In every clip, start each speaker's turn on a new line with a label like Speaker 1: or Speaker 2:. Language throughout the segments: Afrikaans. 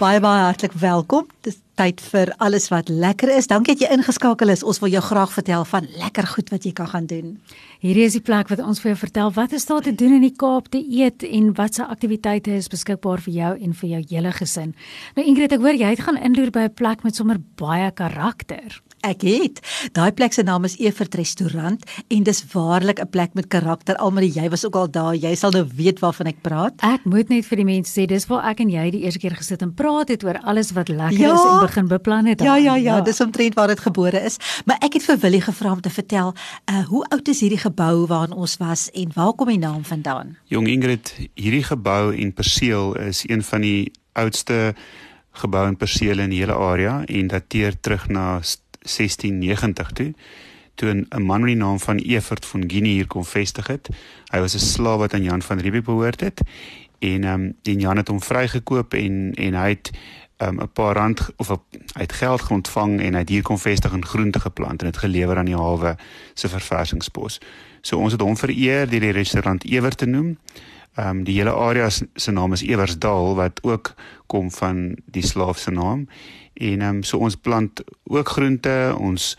Speaker 1: Baie baie hartlik welkom. Dis tyd vir alles wat lekker is. Dankie dat jy ingeskakel is. Ons wil jou graag vertel van lekker goed wat jy kan gaan doen.
Speaker 2: Hierdie is die plek wat ons vir jou vertel wat is daar te doen in die Kaap te eet en watse aktiwiteite is beskikbaar vir jou en vir jou hele gesin. Nou Ingrid, ek hoor jy het gaan inloer by 'n plek met sommer baie karakter.
Speaker 1: Ek het. Daai plek se naam is Evert Restaurant en dis waarlik 'n plek met karakter. Almal jy was ook al daar. Jy sal nou weet waarvan ek praat.
Speaker 2: Ek moet net vir die mense sê dis waar ek en jy die eerste keer gesit en praat het oor alles wat lekker ja, is en begin beplan het.
Speaker 1: Ja, ja, ja, ja, dis omtrent waar dit gebore is. Maar ek het vir Willie gevra om te vertel, uh hoe oud is hierdie gebou waarin ons was en waar kom die naam vandaan?
Speaker 3: Jong Ingrid, hierdie gebou en perseel is een van die oudste geboue en perseele in die hele area en dateer terug na 1690 toe toe 'n man met die naam van Evert van Guinea hier kom vestig het. Hy was 'n slaaf wat aan Jan van Riebeeck behoort het en ehm um, en Jan het hom vrygekoop en en hy het ehm, 'n um, paar rand of a, hy het geld ontvang en hy het hier kom vestig en groente geplant en dit gelewer aan die hawe se verversingspos. So ons het hom vereer deur die restaurant Evert te noem. Ehm um, die hele area se naam is Eversdal wat ook kom van die slaaf se naam. En ehm um, so ons plant ook groente, ons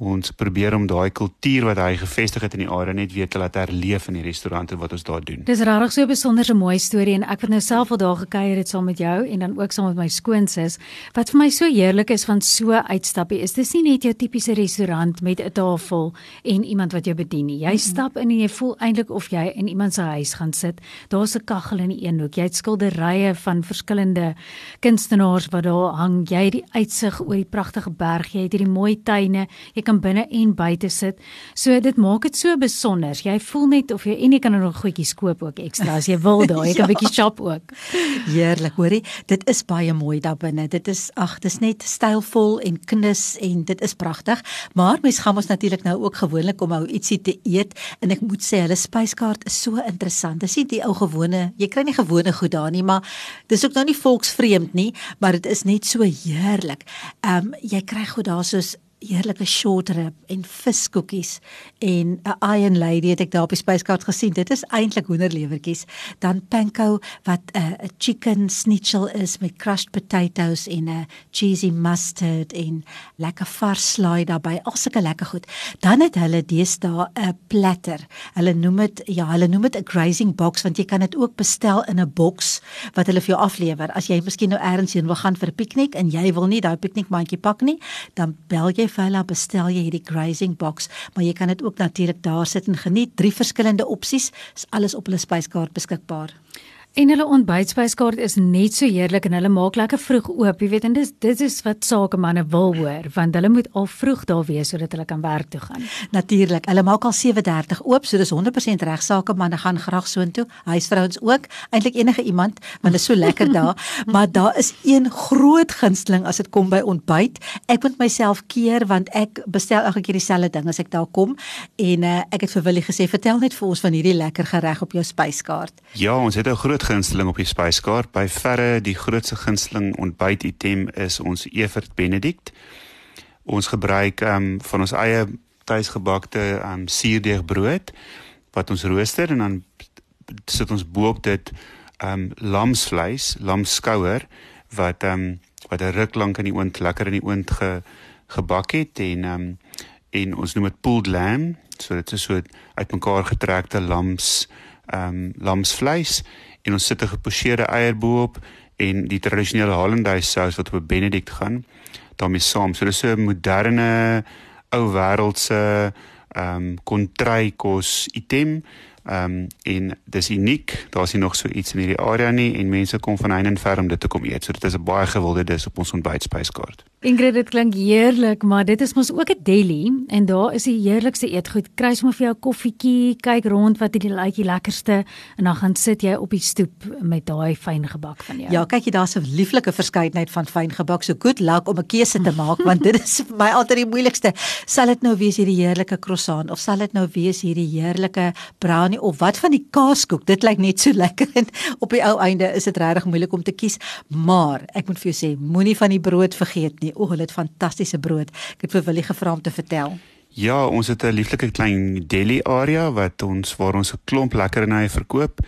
Speaker 3: ons probeer om daai kultuur wat hy gevestig het in die area net weer te laat herleef in die restaurante wat ons daar doen.
Speaker 2: Dis regtig so 'n besonderse mooi storie en ek het nou self al daar gekuier het saam met jou en dan ook saam met my skoonsis. Wat vir my so heerlik is van so uitstappie is dis nie net jou tipiese restaurant met 'n tafel en iemand wat jou bedien nie. Jy stap in en jy voel eintlik of jy in iemand se huis gaan sit. Daar's 'n kaggel in die een hoek. Jy het skilderye van verskillende kunstenaars wat daar hang. Jy het die uitsig oor die pragtige berg. Jy het hierdie mooi tuine. Jy kan binne en buite sit. So dit maak dit so besonder. Jy voel net of jy en jy kan er nog goedjies koop ook ekstra as jy wil daar. Jy kan 'n ja. bietjie shop ook.
Speaker 1: Heerlik, hoorie. Dit is baie mooi daar binne. Dit is ag, dit is net stylvol en knus en dit is pragtig. Maar mens gaan ons natuurlik nou ook gewoonlik om nou ietsie te eet en ek moet sê hulle spyskaart is so interessant. Dis nie die ou gewone, jy kry nie gewone goed daar nie, maar dis ook nou nie volksvreemd nie, maar dit is net so heerlik. Ehm um, jy kry goed daar soos heerlike short rib en viskoekies en 'n Iron Lady het ek daar op die spyskaart gesien. Dit is eintlik hoenderlewertjies. Dan panko wat 'n uh, chicken schnitzel is met crushed potatoes en 'n cheesy mustard en lekker vars slaai daarbey. Al sulke lekker goed. Dan het hulle deesdae 'n platter. Hulle noem dit ja, hulle noem dit 'n grazing box want jy kan dit ook bestel in 'n boks wat hulle vir jou aflewer. As jy miskien nou ergens heen wil gaan vir 'n piknik en jy wil nie daai piknikmandjie pak nie, dan bel jy hulle bestel jy hierdie grazing box, maar jy kan dit ook natuurlik daar sit en geniet. Drie verskillende opsies, is alles op hulle spyskaart beskikbaar.
Speaker 2: En hulle ontbytspyskaart is net so heerlik en hulle maak lekker vroeg oop. Jy weet en dis dit is wat sakemanne wil hoor want hulle moet al vroeg daar wees sodat hulle kan werk toe gaan.
Speaker 1: Natuurlik. Hulle maak al 7:30 oop, so dis 100% reg sakemanne gaan graag soontoe. Huisvrouens ook, eintlik enige iemand want dit is so lekker daar. maar daar is een groot gunsteling as dit kom by ontbyt. Ek moet myself keer want ek bestel elke keer dieselfde ding as ek daar kom en uh, ek het vir Willie gesê vertel net vir ons van hierdie lekker gereg op jou spyskaart.
Speaker 3: Ja, ons het 'n groot groot gunsteling op die spyskaart. By verre die grootste gunsteling ontbyt item is ons Evert Benedict. Ons gebruik ehm um, van ons eie tuisgebakte ehm um, suurdeegbrood wat ons rooster en dan sit ons bo-op dit ehm um, lamsvleis, lamskouer wat ehm um, wat 'n ruk lank in die oond lekker in die oond ge, gebak het en ehm um, en ons noem dit pulled lamb, so dit is so uitmekaar getrekte lams ehm um, lamsvleis en ons sit 'n gepocheerde eier bo-op en die tradisionele Hollandaise sous wat op 'n Benedict gaan daarmee saam. So dis 'n moderne ou wêreldse ehm um, kontrykkos item. Ehm um, en dis uniek. Daar's nie nog so iets in hierdie area nie en mense kom van heinde en ver om dit te kom eet. So dit is 'n baie gewilde dis op ons ontbytspyskaart.
Speaker 2: Ingrid, dit klink heerlik, maar dit is mos ook 'n deli en daar is die heerlikste eetgoed. Kry sommer vir jou koffietjie, kyk rond wat is die laaitjie lekkerste en dan gaan sit jy op die stoep met daai fyn gebak van jou.
Speaker 1: Ja, kyk jy daar's 'n lieflike verskeidenheid van fyn gebak. So goed luck om 'n keuse te maak want dit is vir my altyd die moeilikste. Sal dit nou wees hierdie heerlike croissant of sal dit nou wees hierdie heerlike brown nie of wat van die kaaskoek. Dit lyk net so lekker en op die ou einde is dit regtig moeilik om te kies, maar ek moet vir jou sê, moenie van die brood vergeet nie. O, hulle het fantastiese brood. Ek het vir Willie gevra om te vertel.
Speaker 3: Ja, ons het 'n lieflike klein deli area wat ons waar ons 'n klomp lekkernie verkoop.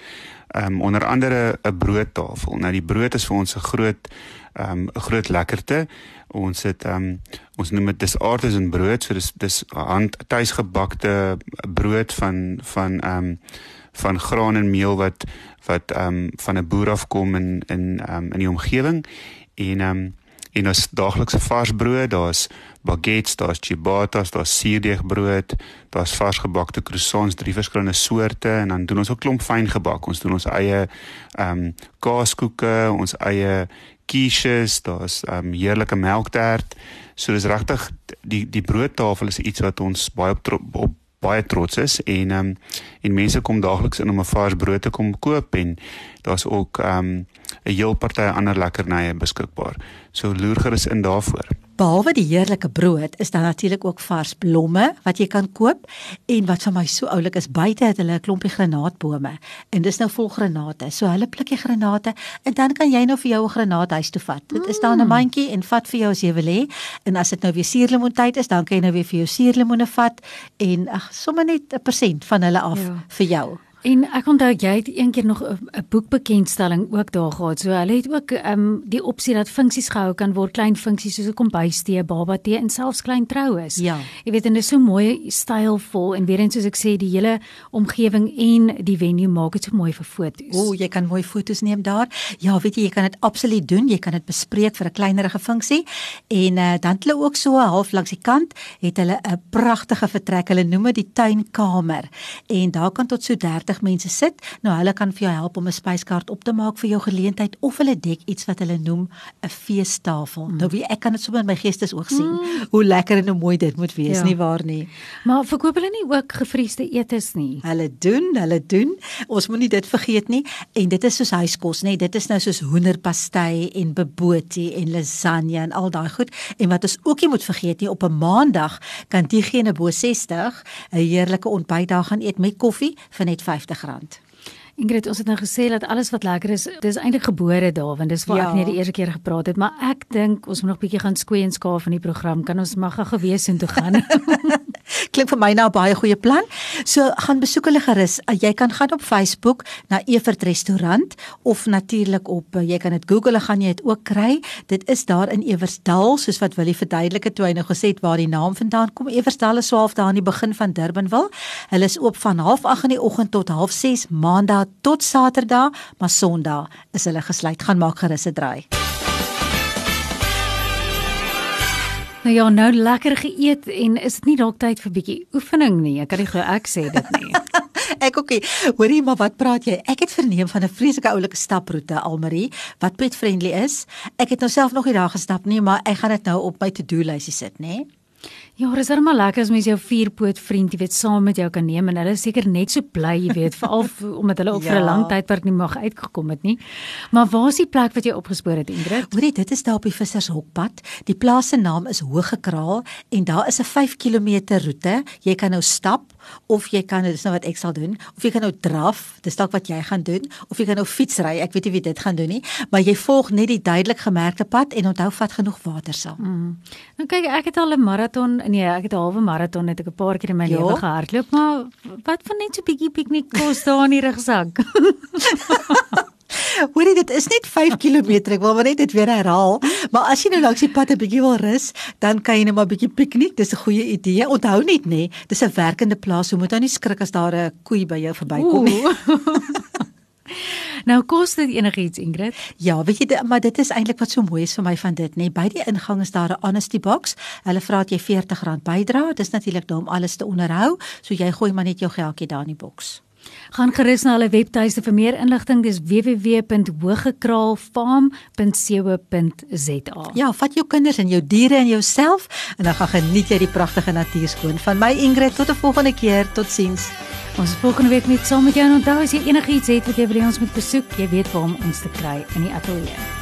Speaker 3: Ehm um, onder andere 'n broodtafel. Nou die brood is vir ons 'n groot ehm um, 'n groot lekkerte. Ons het ehm um, ons noem dit dis artisan brood, so dis dis hand tuisgebakte brood van van ehm um, van graan en meel wat wat ehm um, van 'n boer afkom in in ehm um, in die omgewing en ehm um, en ons daaglikse vars brood, daar's baguettes, daar's ciabattas, daar's suurdeegbrood, daar's varsgebakte croissants, drie verskillende soorte en dan doen ons ook klomp fyn gebak. Ons doen ons eie ehm um, kaaskoeke, ons eie quiches, daar's ehm um, heerlike melktert. So dis regtig die die broodtafel is iets wat ons baie op, op baie trots is en ehm um, en mense kom daagliks in om 'n vars brood te kom koop en daar's ook ehm um, 'n heel party ander lekkernye beskikbaar. So loer gerus in daarvoor.
Speaker 1: Behalwe die heerlike brood, is daar natuurlik ook vars blomme wat jy kan koop en wat vir my so oulik is, buite het hulle 'n klompie granaatbome en dis nou vol granate. So hulle pluk die granate en dan kan jy nou vir jou 'n granaat huis toe vat. Dit is daar 'n mandjie en vat vir jou as jy wil hê. En as dit nou weer suurlemoentyd is, dan kan jy nou weer vir jou suurlemoene vat en ag, sommer net 'n persent van hulle af ja. vir jou.
Speaker 2: En ek onthou jy het eendag nog 'n boekbekendstelling ook daar gehad. So hulle het ook ehm um, die opsie dat funksies gehou kan word, klein funksies soos 'n kombuistee, baba tee en selfs klein troues.
Speaker 1: Ja.
Speaker 2: Jy weet en dit is so mooi stylvol en weer eens soos ek sê die hele omgewing en die venue maak dit so mooi vir foto's.
Speaker 1: O, jy kan mooi foto's neem daar. Ja, weet jy, jy kan dit absoluut doen. Jy kan dit bespreek vir 'n kleinerige funksie. En uh, dan het hulle ook so half langs die kant het hulle 'n pragtige vertrek. Hulle noem dit die tuinkamer. En daar kan tot so 30 30 mense sit. Nou hulle kan vir jou help om 'n spyskaart op te maak vir jou geleentheid of hulle dek iets wat hulle noem 'n feestafel. Mm. Nou wie ek kan dit sommer in my geestes oog sien mm. hoe lekker en hoe mooi dit moet wees, ja. nie waar nie?
Speaker 2: Maar verkoop hulle nie ook gevriesde etes nie?
Speaker 1: Hulle doen, hulle doen. Ons moenie dit vergeet nie en dit is soos huiskos, nê? Dit is nou soos hoenderpastei en bobotie en lasagne en al daai goed. En wat ons ook nie moet vergeet nie, op 'n maandag kan diegene bo 60 'n heerlike ontbyt daar gaan eet met koffie vir net R50.
Speaker 2: Ingrid, ons het nou gesê dat alles wat lekker is, dis eintlik gebore daar, want dis waar ja. ek net die eerste keer gepraat het, maar ek dink ons moet nog bietjie gaan skoei en skaaf in die program. Kan ons mag gou gewees en toe gaan?
Speaker 1: Klink vir my nou 'n baie goeie plan. So gaan besoek hulle gerus. Uh, jy kan gaan op Facebook na Evert Restaurant of natuurlik op uh, jy kan dit Google gaan jy dit ook kry. Dit is daar in Eversdal, soos wat Willie verduidelik het toe hy nou gesê het waar die naam vandaan kom. Eversdal is swaaf daar aan die begin van Durbanville. Hulle is oop van 08:30 in die oggend tot 06:30 maandag tot Saterdag, maar Sondag is hulle gesluit. Gaan maak gerus 'n draai.
Speaker 2: Nou ja, nou lekker geëet en is dit nie dalk tyd vir bietjie oefening nie? Ek kan nie glo ek sê dit nie.
Speaker 1: ek ookie. Hoorie, maar wat praat jy? Ek het verneem van 'n vreeslike oulike staproete Almarie wat pet friendly is. Ek het nou self nog nie daar gestap nie, maar ek gaan dit nou op my to-do lysie sit, nê?
Speaker 2: Ja, dis regtig lekker as mens jou vierpoot vriend, jy weet, saam met jou kan neem en hulle is seker net so bly, jy weet, veral omdat hulle ook ja. vir 'n lang tydperk nie mag uitgekom het nie. Maar waar is die plek wat jy opgespoor het, Ingrid?
Speaker 1: Hoorie, dit is daar op die Vissershokpad. Die plaas se naam is Hoëgekraal en daar is 'n 5 km roete. Jy kan nou stap of jy kan dis nou wat ek sal doen, of jy kan nou draf, dis dalk wat jy gaan doen, of jy kan nou fietsry. Ek weet nie wie dit gaan doen nie, maar jy volg net die duidelik gemerkte pad en onthou vat genoeg water saam. Mm.
Speaker 2: Nou kyk, ek het al 'n maraton nee, ek het 'n halwe maraton net ek 'n paar keer in my ja. lewe gehardloop, maar wat van net so bietjie piknik kos daar in die rugsak?
Speaker 1: Hoorie, dit is net 5 km. Ek wil maar net dit weer herhaal. Maar as jy nou langs die pad 'n bietjie wil rus, dan kan jy net maar 'n bietjie piknik. Dis 'n goeie idee. Onthou net nê, dis 'n werkende plaas. Jy moet nou nie skrik as daar 'n koei by jou verbykom nie.
Speaker 2: Nou kos dit enigiets Ingrid?
Speaker 1: Ja, weet jy, maar dit is eintlik wat so mooi is vir my van dit, nê. By die ingang is daar 'n honesty box. Hulle vra dat jy R40 bydra. Dit is natuurlik daar om alles te onderhou, so jy gooi maar net jou geldjie daar in die boks.
Speaker 2: Gaan gerus na hulle webtuiste vir meer inligting. Dis www.hogekraalfarm.co.za.
Speaker 1: Ja, vat jou kinders en jou diere en jouself en dan gaan geniet jy die pragtige natuur skoon. Van my Ingrid tot 'n volgende keer. Totsiens.
Speaker 2: Ons volgende week net saam met jou en onthou as jy enigiets het wat jy by ons moet besoek, jy weet waar om ons te kry in die ateljee.